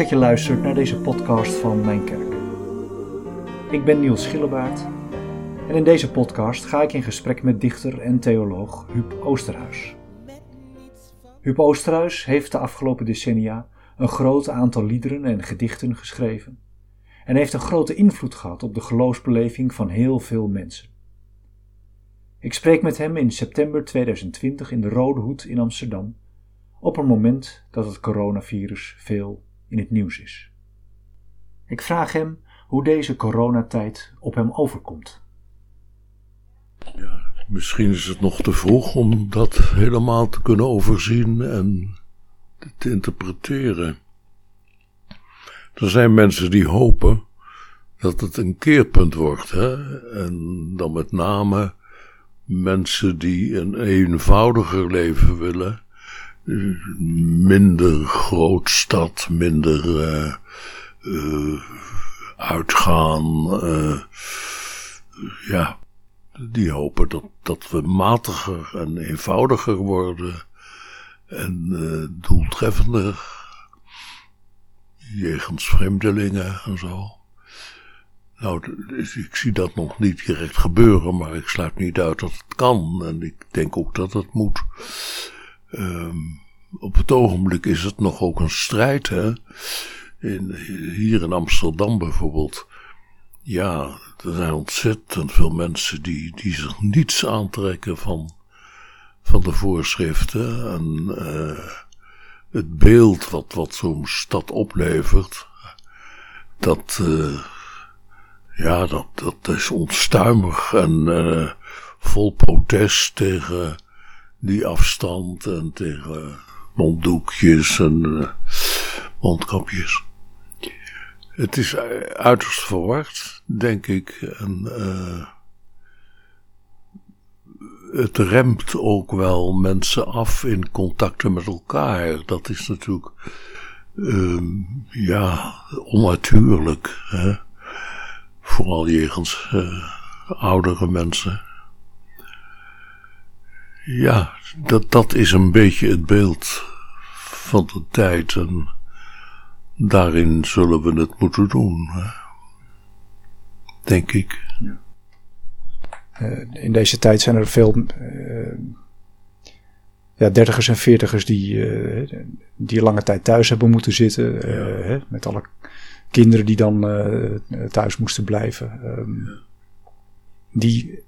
Dat je luistert naar deze podcast van Mijn Kerk. Ik ben Niels Schillebaard en in deze podcast ga ik in gesprek met dichter en theoloog Huub Oosterhuis. Huub Oosterhuis heeft de afgelopen decennia een groot aantal liederen en gedichten geschreven en heeft een grote invloed gehad op de geloofsbeleving van heel veel mensen. Ik spreek met hem in september 2020 in de Rode Hoed in Amsterdam, op een moment dat het coronavirus veel in het nieuws is. Ik vraag hem hoe deze coronatijd op hem overkomt. Ja, misschien is het nog te vroeg om dat helemaal te kunnen overzien en te interpreteren. Er zijn mensen die hopen dat het een keerpunt wordt, hè? en dan met name mensen die een eenvoudiger leven willen, minder grootstad, minder uh, uitgaan, uh, ja, die hopen dat, dat we matiger en eenvoudiger worden en doeltreffender jegens vreemdelingen en zo. Nou, ik zie dat nog niet direct gebeuren, maar ik sluit niet uit dat het kan. En ik denk ook dat het moet. Um, op het ogenblik is het nog ook een strijd, hè. In, hier in Amsterdam bijvoorbeeld. Ja, er zijn ontzettend veel mensen die, die zich niets aantrekken van, van de voorschriften. En uh, het beeld wat, wat zo'n stad oplevert, dat, uh, ja, dat, dat is onstuimig en uh, vol protest tegen die afstand en tegen monddoekjes en uh, mondkapjes. Het is uiterst verward, denk ik. En uh, het remt ook wel mensen af in contacten met elkaar. Dat is natuurlijk, uh, ja, onnatuurlijk. Hè? Vooral jegens oudere mensen. Ja, dat, dat is een beetje het beeld van de tijd en daarin zullen we het moeten doen. Denk ik. Ja. Uh, in deze tijd zijn er veel uh, ja, dertigers en veertigers die, uh, die lange tijd thuis hebben moeten zitten. Ja. Hè, met alle kinderen die dan thuis moesten blijven. Um, ja. Die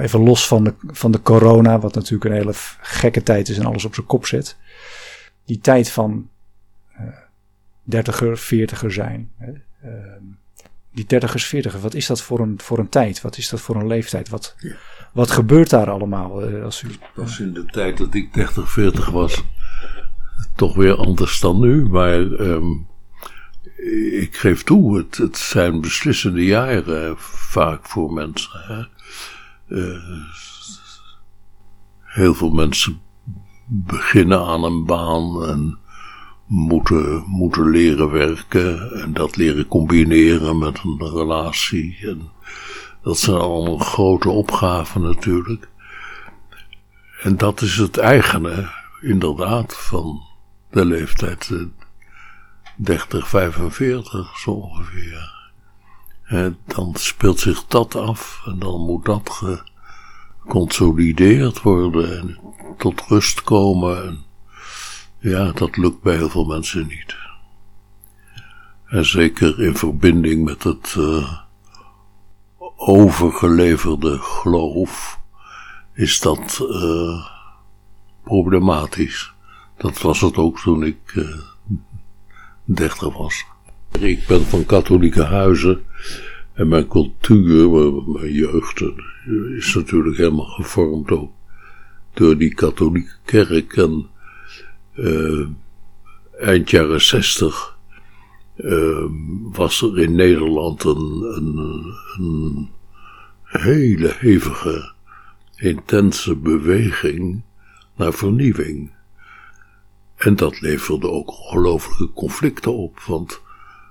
even los van de, van de corona, wat natuurlijk een hele gekke tijd is en alles op zijn kop zet. Die tijd van uh, dertiger, veertiger zijn. Uh, die dertigers, veertiger, wat is dat voor een, voor een tijd? Wat is dat voor een leeftijd? Wat, ja. wat gebeurt daar allemaal? Uh, als u, was in de tijd dat ik 30, 40 was toch weer anders dan nu, maar um, ik geef toe, het, het zijn beslissende jaren vaak voor mensen. Hè? Uh, heel veel mensen beginnen aan een baan en moeten, moeten leren werken en dat leren combineren met een relatie. En dat zijn allemaal grote opgaven natuurlijk. En dat is het eigene, inderdaad, van de leeftijd 30, 45 zo ongeveer. Dan speelt zich dat af en dan moet dat geconsolideerd worden en tot rust komen. En ja, dat lukt bij heel veel mensen niet. En zeker in verbinding met het uh, overgeleverde geloof is dat uh, problematisch. Dat was het ook toen ik uh, dertig was. Ik ben van katholieke huizen en mijn cultuur, mijn jeugd, is natuurlijk helemaal gevormd ook door die katholieke kerk. En uh, eind jaren zestig uh, was er in Nederland een, een, een hele hevige, intense beweging naar vernieuwing. En dat leverde ook ongelooflijke conflicten op, want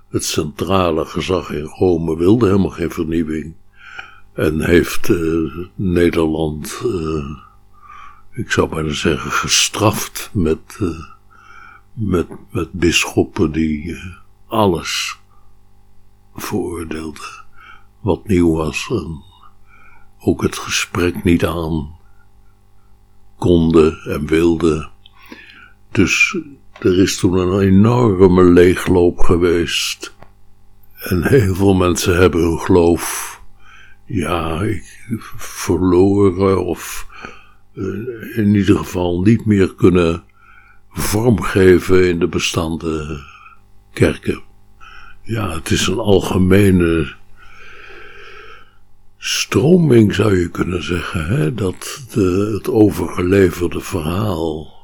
het centrale gezag in Rome wilde helemaal geen vernieuwing. En heeft uh, Nederland, uh, ik zou bijna zeggen, gestraft met, uh, met, met bisschoppen die eh, alles veroordeelden wat nieuw was en ook het gesprek niet aan konden en wilden. Dus er is toen een enorme leegloop geweest. En heel veel mensen hebben hun geloof, ja, verloren of eh, in ieder geval niet meer kunnen vormgeven in de bestaande kerken. Ja, het is een algemene stroming, zou je kunnen zeggen, hè? dat de, het overgeleverde verhaal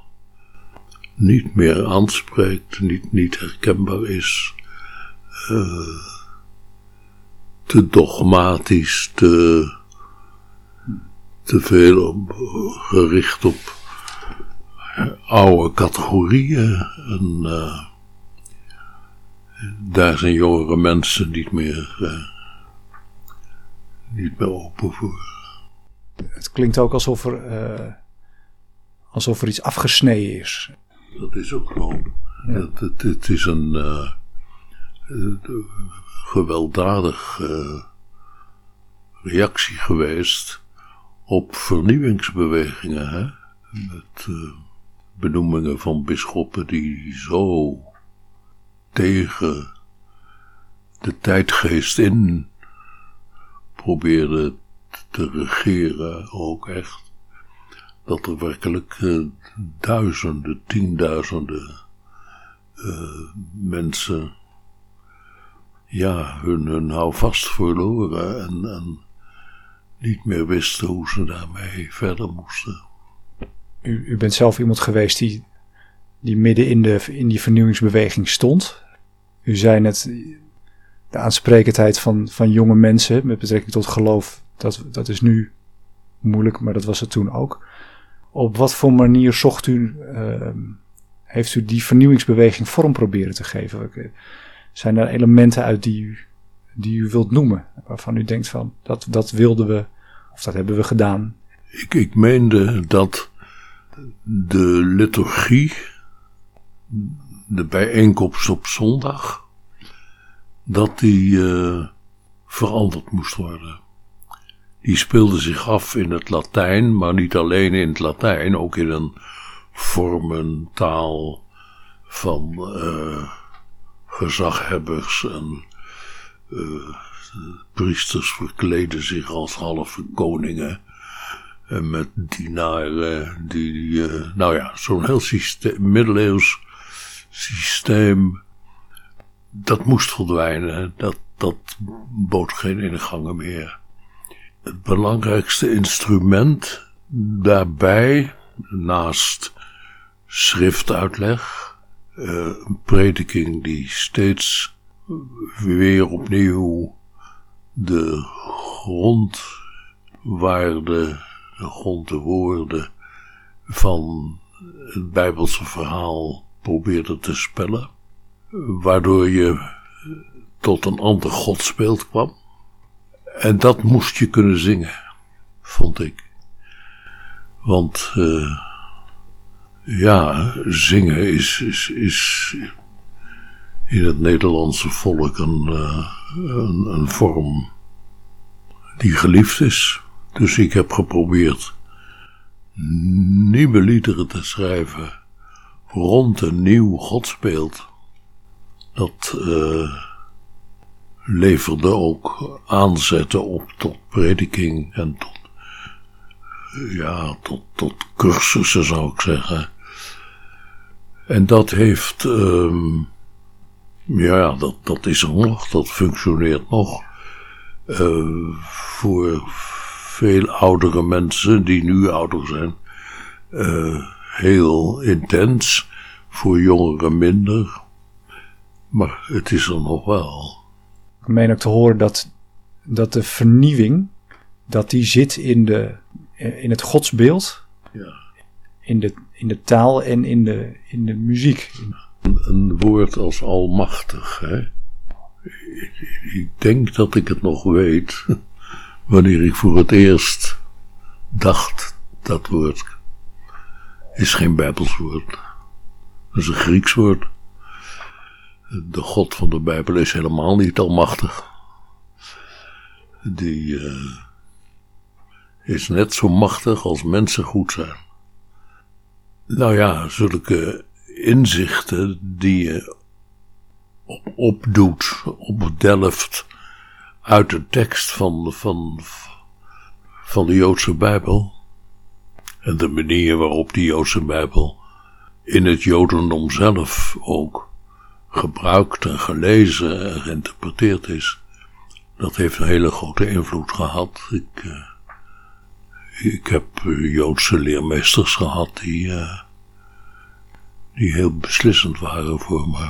niet meer aanspreekt, niet, niet herkenbaar is, uh, te dogmatisch, te, veel op, gericht op oude categorieën. En uh, daar zijn jongere mensen niet meer, uh, niet meer open voor. Het klinkt ook alsof er, alsof er iets afgesneden is. Dat is ook. Ja. Het, het, het, is een gewelddadige reactie geweest op vernieuwingsbewegingen. Hè? Met uh, benoemingen van bisschoppen die zo tegen de tijdgeest in probeerden te regeren, ook echt. Dat er werkelijk uh, duizenden, tienduizenden uh, mensen ja, hun, hun houvast verloren en, en niet meer wisten hoe ze daarmee verder moesten. U, u bent zelf iemand geweest die, die midden in, de, in die vernieuwingsbeweging stond. U zei net de aansprekendheid van, van jonge mensen met betrekking tot geloof, dat, dat is nu moeilijk, maar dat was het toen ook. Op wat voor manier zocht u, uh, heeft u die vernieuwingsbeweging vorm proberen te geven? Zijn er elementen uit die u, die u wilt noemen, waarvan u denkt van dat, dat wilden we of dat hebben we gedaan? Ik, ik meende dat de liturgie, de bijeenkomst op zondag, dat die uh, veranderd moest worden. Die speelde zich af in het Latijn, maar niet alleen in het Latijn, ook in een vormentaal van uh, gezaghebbers en uh, priesters verkleden zich als halve koningen. En met dienaren die, uh, nou ja, zo'n heel systeem, middeleeuws systeem, dat moest verdwijnen. Dat, dat bood geen ingangen meer. Het belangrijkste instrument daarbij, naast schriftuitleg, uh, een prediking die steeds weer opnieuw de grondwaarde, de grondwoorden van het Bijbelse verhaal probeerde te spellen, waardoor je tot een ander godsbeeld kwam. En dat moest je kunnen zingen, vond ik. Want uh, ja, zingen is, is, is in het Nederlandse volk een, uh, een, een, vorm die geliefd is. Dus ik heb geprobeerd nieuwe liederen te schrijven rond een nieuw godsbeeld. Dat uh, leverde ook aanzetten op tot prediking en tot, ja, tot, tot cursussen zou ik zeggen. En dat heeft, um, ja, dat, dat is er nog, dat functioneert nog. Uh, voor veel oudere mensen, die nu ouder zijn, uh, heel intens. Voor jongeren minder. Maar het is er nog wel. Ik meen ook te horen dat, dat de vernieuwing, dat die zit in, de, in het godsbeeld. Ja. In de, in de taal en in de, in de muziek. Een, een woord als almachtig, hè? Ik, ik denk dat ik het nog weet wanneer ik voor het eerst dacht dat woord is geen Bijbels woord. Dat is een Grieks woord. De God van de Bijbel is helemaal niet almachtig. Die uh, is net zo machtig als mensen goed zijn. Nou ja, zulke inzichten die je opdoet, opdelft uit de tekst van, van, van de Joodse Bijbel. En de manier waarop die Joodse Bijbel in het Jodendom zelf ook gebruikt en gelezen en geïnterpreteerd is. Dat heeft een hele grote invloed gehad. Ik, uh, ik heb Joodse leermeesters gehad die, uh, die heel beslissend waren voor me.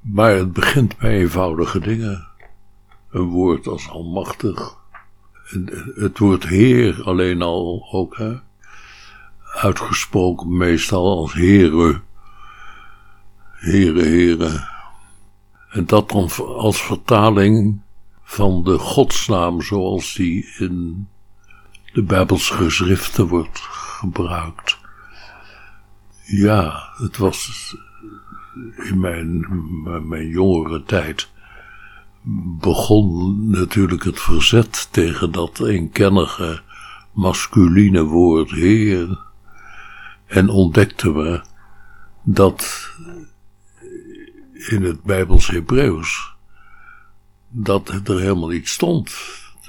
Maar het begint bij eenvoudige dingen. Een woord als almachtig. Het woord Heer alleen al ook, hè? Uitgesproken meestal als Heere. Heren, Heren. En dat dan als vertaling van de godsnaam zoals die in de Bijbelse geschriften wordt gebruikt. Ja, het was in mijn, mijn jongere tijd begon natuurlijk het verzet tegen dat eenkennige masculine woord heer. En ontdekten we dat in het Bijbels Hebreeuws dat er helemaal niet stond.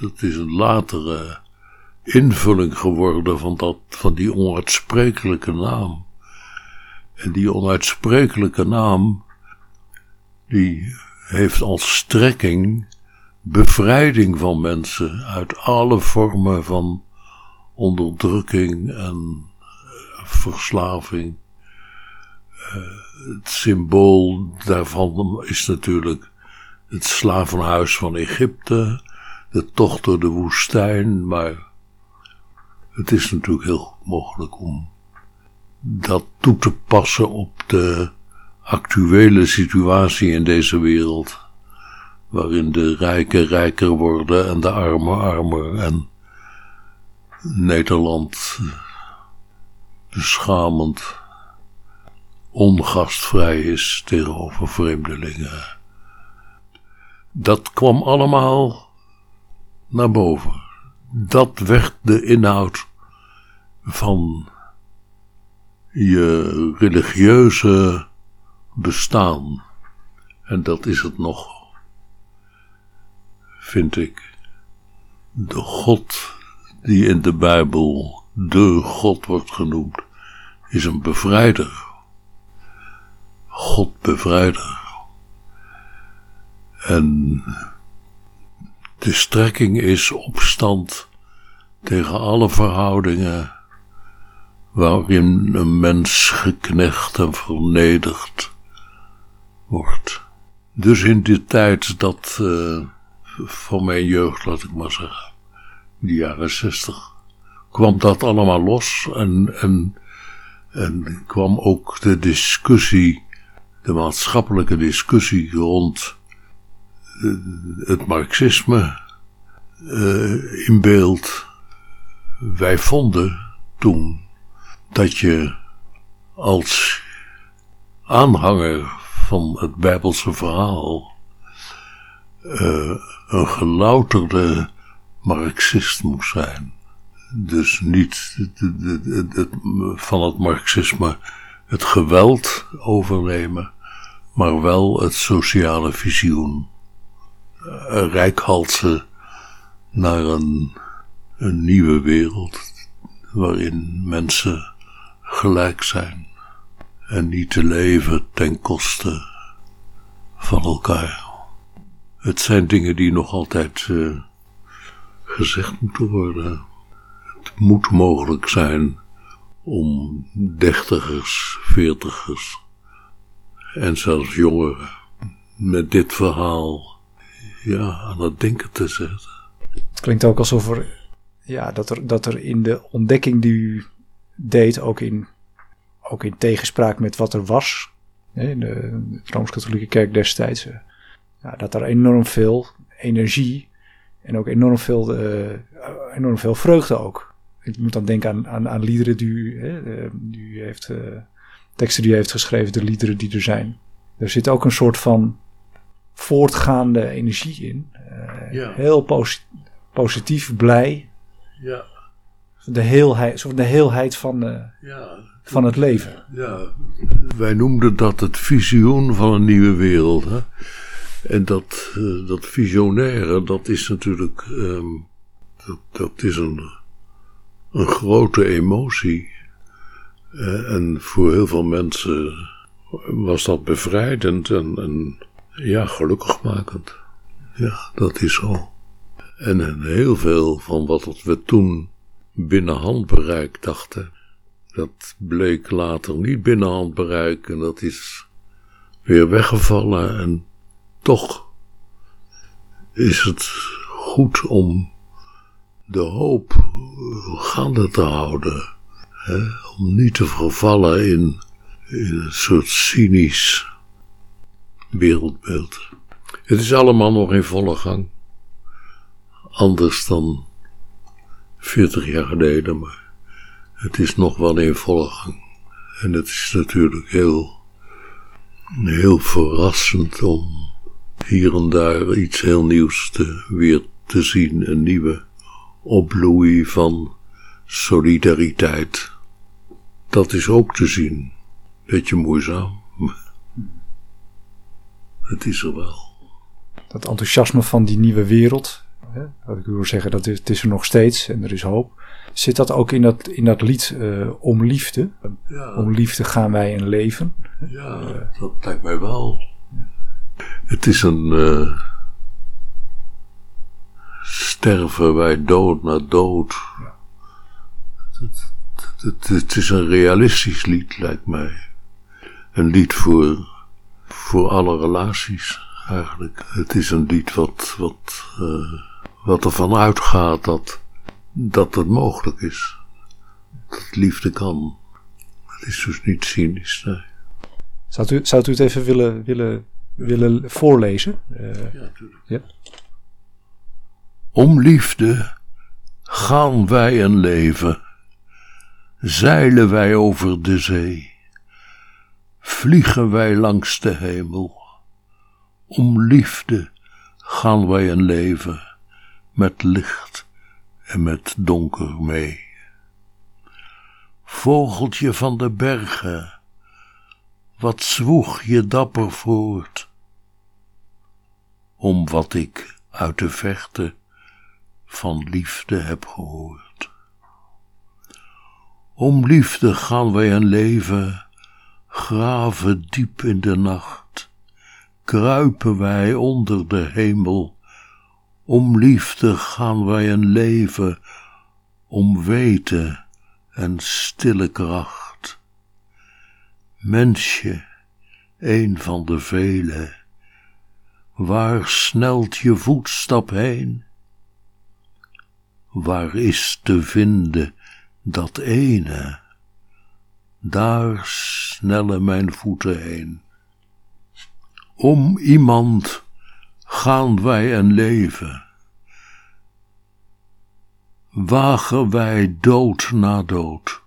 Dat is een latere invulling geworden van, dat, van die onuitsprekelijke naam. En die onuitsprekelijke naam, die heeft als strekking bevrijding van mensen uit alle vormen van onderdrukking en eh, verslaving. Uh, het symbool daarvan is natuurlijk het slavenhuis van Egypte, de tocht door de woestijn, maar het is natuurlijk heel mogelijk om dat toe te passen op de actuele situatie in deze wereld, waarin de rijken rijker worden en de armen armer en Nederland beschamend ongastvrij is tegenover vreemdelingen. Dat kwam allemaal naar boven. Dat werd de inhoud van je religieuze bestaan. En dat is het nog, vind ik. De God die in de Bijbel de God wordt genoemd, is een bevrijder. God bevrijder. En de strekking is opstand tegen alle verhoudingen waarin een mens geknecht en vernederd wordt. Dus in die tijd dat uh, van mijn jeugd, laat ik maar zeggen, die jaren zestig, kwam dat allemaal los en, en, en kwam ook de discussie, de maatschappelijke discussie rond uh, het marxisme uh, in beeld. Wij vonden toen dat je als aanhanger van het Bijbelse verhaal uh, een gelouterde Marxist moest zijn. Dus niet van het Marxisme het geweld overnemen, maar wel het sociale visioen. Rijkhalsen naar een, een nieuwe wereld waarin mensen gelijk zijn en niet te leven ten koste van elkaar. Het zijn dingen die nog altijd uh, gezegd moeten worden. Het moet mogelijk zijn om dertigers, veertigers en zelfs jongeren met dit verhaal ja, aan het denken te zetten. Het klinkt ook alsof er, ja, dat, er, dat er in de ontdekking die u deed, ook in, ook in tegenspraak met wat er was. in de, Rooms-Katholieke Kerk destijds. Eh, ja, dat er enorm veel energie en ook enorm veel, uh, enorm veel vreugde ook. Ik moet dan denken aan, aan, aan liederen die u, hè, die u heeft uh, teksten die hij heeft geschreven, de liederen die er zijn. Er zit ook een soort van voortgaande energie in. Uh, Ja. Heel posi- positief, blij. Ja, De heelheid, soort de heelheid van, eh, ja, van het leven. ja. Wij noemden dat het visioen van een nieuwe wereld. Hè? En dat, eh, dat visionaire, dat is natuurlijk. ehm, dat, dat is een, een grote emotie. Eh, en voor heel veel mensen was dat bevrijdend en, en ja, gelukkigmakend. Ja, dat is zo. En, en heel veel van wat we toen binnen handbereik dachten, dat bleek later niet binnen handbereik en dat is weer weggevallen. En toch is het goed om de hoop eh, gaande te houden. Hè? Om niet te vervallen in, een soort cynisch wereldbeeld. Het is allemaal nog in volle gang. Anders dan 40 jaar geleden, maar het is nog wel in volle gang. En het is natuurlijk heel, heel verrassend om hier en daar iets heel nieuws te, weer te zien. Een nieuwe opbloei van solidariteit. Dat is ook te zien. Beetje moeizaam. maar Het is er wel. Dat enthousiasme van die nieuwe wereld. Hè, wat ik wil zeggen, dat is, het is er nog steeds en er is hoop. Zit dat ook in dat, in dat lied eh, Om Liefde? Ja. Om liefde gaan wij in leven. Ja, dat lijkt mij wel. Het is een. eh, sterven wij dood na dood. Het, het, het, het is een realistisch lied, lijkt mij. Een lied voor, voor alle relaties, eigenlijk. Het is een lied wat, wat, eh, wat ervan uitgaat dat, dat het mogelijk is. Dat liefde kan. Het is dus niet cynisch, nee. Zou u, zou u het even willen, willen, willen voorlezen? Eh, Ja, natuurlijk. Ja. Om liefde gaan wij een leven, zeilen wij over de zee, vliegen wij langs de hemel. Om liefde gaan wij een leven, met licht en met donker mee. Vogeltje van de bergen, wat zwoeg je dapper voort, om wat ik uit de verte van liefde heb gehoord. Om liefde gaan wij een leven, graven diep in de nacht, kruipen wij onder de hemel. Om liefde gaan wij een leven, om weten en stille kracht. Mensje, een van de vele, waar snelt je voetstap heen? Waar is te vinden dat ene? Daar snellen mijn voeten heen. Om iemand gaan wij een leven. Wagen wij dood na dood.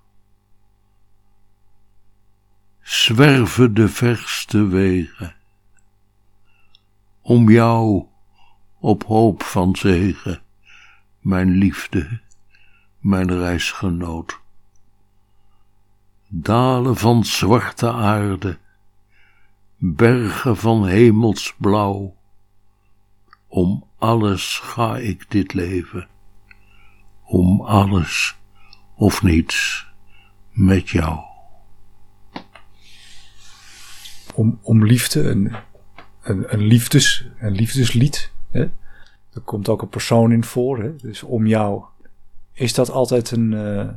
Zwerven de verste wegen. Om jou op hoop van zegen mijn liefde, mijn reisgenoot. Dalen van zwarte aarde, bergen van hemelsblauw, om alles ga ik dit leven, om alles of niets met jou. om, om liefde, een, een, een, liefdes, een liefdeslied. Hè? Er komt ook een persoon in voor. Hè? Dus om jou. Is dat altijd een. eh,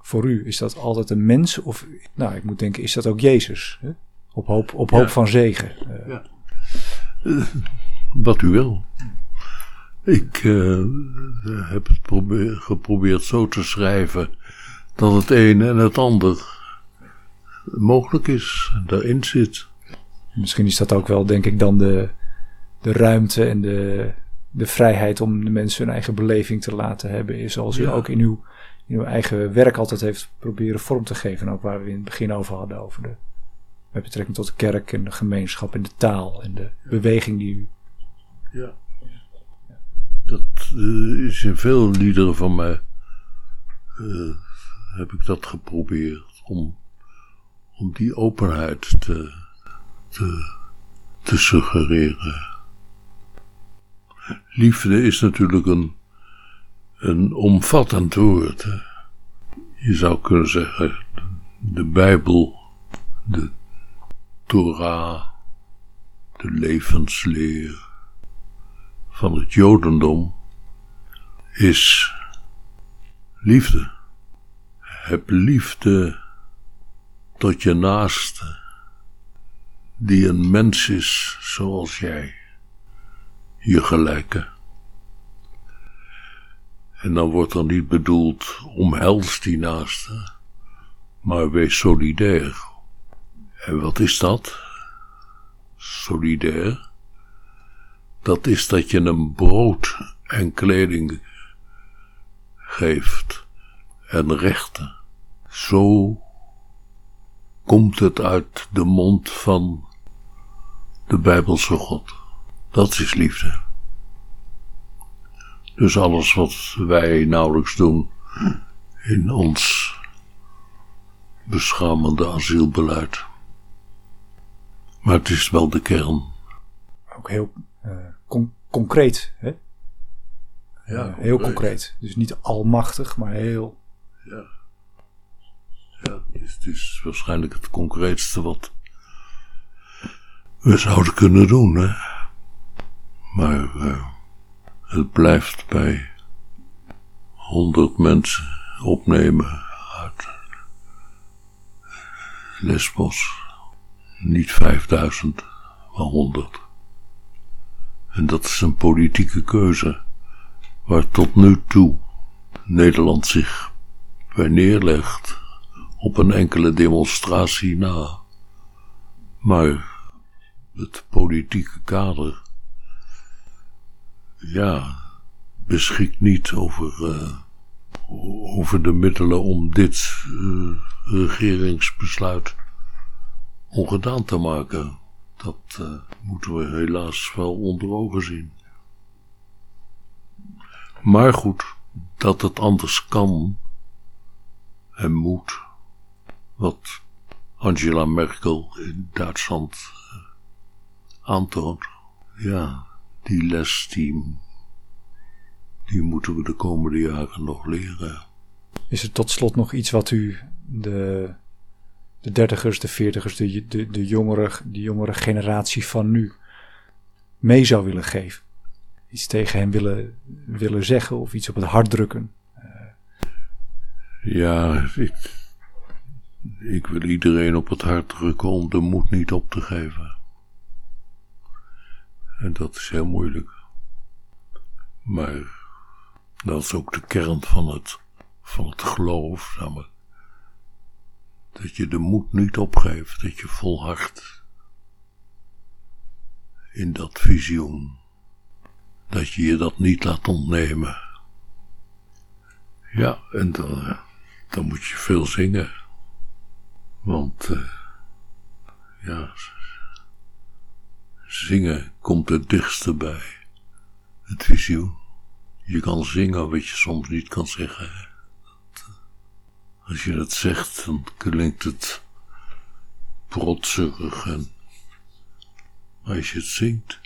voor u, is dat altijd een mens? Of, nou, ik moet denken, is dat ook Jezus? Hè? Op hoop, op Ja. hoop van zegen. Eh, Wat u wil. Ik eh, heb het probeer- geprobeerd zo te schrijven dat het een en het ander mogelijk is, en daarin zit. misschien is dat ook wel, denk ik, dan de, de ruimte en de, de vrijheid om de mensen hun eigen beleving te laten hebben. Is zoals u Ja. ook in uw, in uw eigen werk altijd heeft proberen vorm te geven. En ook waar we in het begin over hadden, over de, met betrekking tot de kerk en de gemeenschap en de taal en de beweging die u... Ja. Dat uh, is in veel liederen van mij, uh, heb ik dat geprobeerd, om, om die openheid te, te, te suggereren. Liefde is natuurlijk een, een omvattend woord. Je zou kunnen zeggen, de Bijbel, de Torah, de levensleer van het Jodendom is liefde. Heb liefde tot je naaste, die een mens is zoals jij je gelijke. En dan wordt er niet bedoeld omhels die naaste, maar wees solidair. En wat is dat? Solidair? Dat is dat je een brood en kleding geeft en rechten. Zo komt het uit de mond van de Bijbelse God. Dat is liefde. Dus alles wat wij nauwelijks doen in ons beschamende asielbeleid. Maar het is wel de kern. Ook heel uh, con concreet, hè? Ja, uh, heel concreet. Dus niet almachtig, maar heel. Ja. Ja, het is, het is waarschijnlijk het concreetste wat we zouden kunnen doen, hè? Maar uh, het blijft bij honderd mensen opnemen uit Lesbos. Niet vijfduizend, maar honderd. En dat is een politieke keuze waar tot nu toe Nederland zich bij neerlegt op een enkele demonstratie na. Maar het politieke kader ja, beschikt niet over, uh, over de middelen om dit uh, regeringsbesluit ongedaan te maken. Dat uh, moeten we helaas wel onder ogen zien. Maar goed, dat het anders kan en moet, wat Angela Merkel in Duitsland aantoont, ja, die les die, die moeten we de komende jaren nog leren. Is er tot slot nog iets wat u de, de dertigers, de veertigers, de, de, de, jongere, de jongere generatie van nu mee zou willen geven? Iets tegen hen willen, willen zeggen of iets op het hart drukken? Ja, ik, ik wil iedereen op het hart drukken om de moed niet op te geven. En dat is heel moeilijk. Maar dat is ook de kern van het, van het geloof. Dat je de moed niet opgeeft, dat je volhardt in dat visioen. Dat je je dat niet laat ontnemen. Ja, en dan, dan moet je veel zingen. Want, uh, ja, Zingen komt het dichtste bij het visioen. Je kan zingen wat je soms niet kan zeggen. Als je het zegt, dan klinkt het protserig en. Als je het zingt,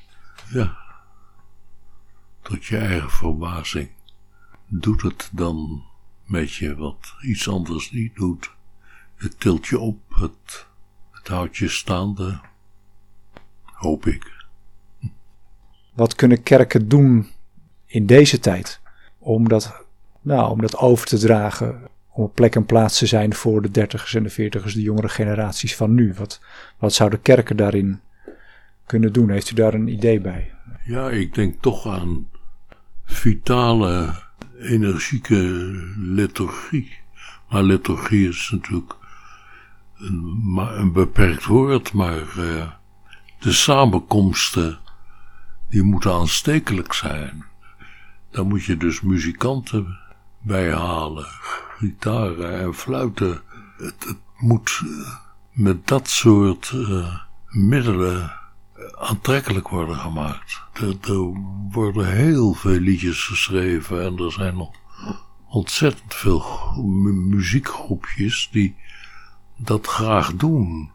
ja, tot je eigen verbazing, doet het dan met je wat iets anders niet doet. Het tilt je op, het, het houdt je staande, hoop ik. Wat kunnen kerken doen in deze tijd om dat, nou, om dat over te dragen, om op plek en plaats te zijn voor de dertigers en de veertigers, de jongere generaties van nu? Wat, wat zouden kerken daarin kunnen doen? Heeft u daar een idee bij? Ja, ik denk toch aan vitale, energieke liturgie. Maar liturgie is natuurlijk een, een beperkt woord, maar uh, de samenkomsten, die moeten aanstekelijk zijn. Dan moet je dus muzikanten bij halen, gitaren en fluiten. Het, het moet eh, met dat soort uh, middelen aantrekkelijk worden gemaakt. Er, worden heel veel liedjes geschreven en er zijn nog ontzettend veel muziekgroepjes die dat graag doen.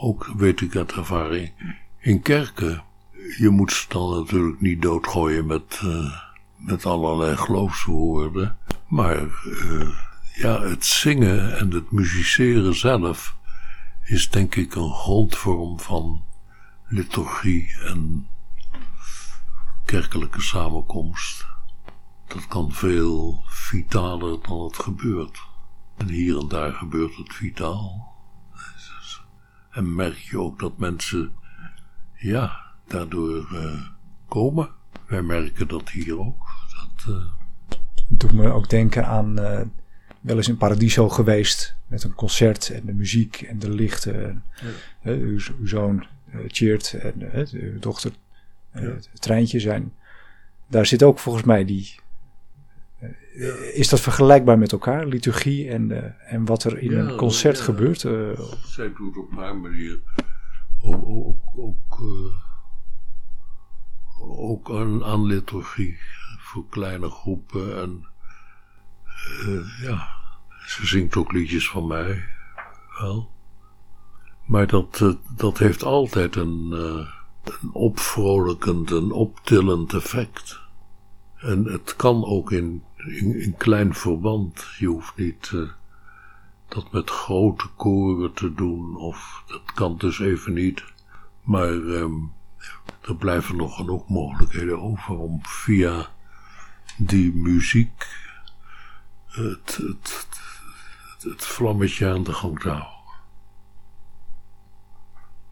Ook weet ik uit ervaring in kerken. Je moet ze dan natuurlijk niet doodgooien met, uh, met allerlei geloofswoorden. Maar uh, ja, het zingen en het musiceren zelf is denk ik een grondvorm van liturgie en kerkelijke samenkomst. Dat kan veel vitaler dan het gebeurt. En hier en daar gebeurt het vitaal. En merk je ook dat mensen, ja, daardoor uh, komen. Wij merken dat hier ook. Dat, uh... Het doet me ook denken aan uh, wel eens in Paradiso geweest. Met een concert en de muziek en de lichten. Ja. uw, uw, zoon cheert en uw dochter ja. het treintje zijn. Daar zit ook volgens mij die is dat vergelijkbaar met elkaar, liturgie en, uh, en wat er in ja, een concert ja, gebeurt? Uh, zij doet op haar manier ook, ook, ook, uh, ook aan, aan, liturgie voor kleine groepen. En ja, ze zingt ook liedjes van mij, wel. Maar dat, dat heeft altijd een, een opvrolijkend, een optillend effect. En het kan ook in, in, in klein verband. Je hoeft niet uh, dat met grote koren te doen, of dat kan dus even niet. Maar um, er blijven nog genoeg mogelijkheden over om via die muziek het, het, het, vlammetje aan de gang te houden.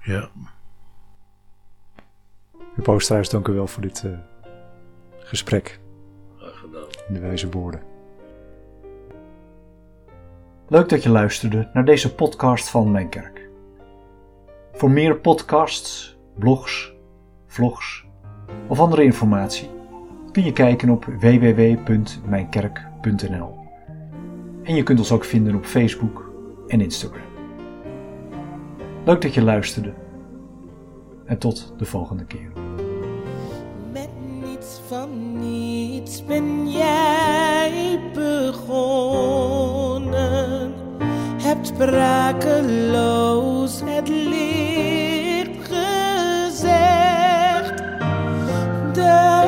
Ja. Meneer Poosterhuis, dank u wel voor dit uh, gesprek. De wijze woorden. Leuk dat je luisterde naar deze podcast van Mijn Kerk. Voor meer podcasts, blogs, vlogs of andere informatie kun je kijken op www.mijnkerk.nl. En je kunt ons ook vinden op Facebook en Instagram. Leuk dat je luisterde en tot de volgende keer. Niets jij begonnen, hebt sprakeloos het licht gezegd. De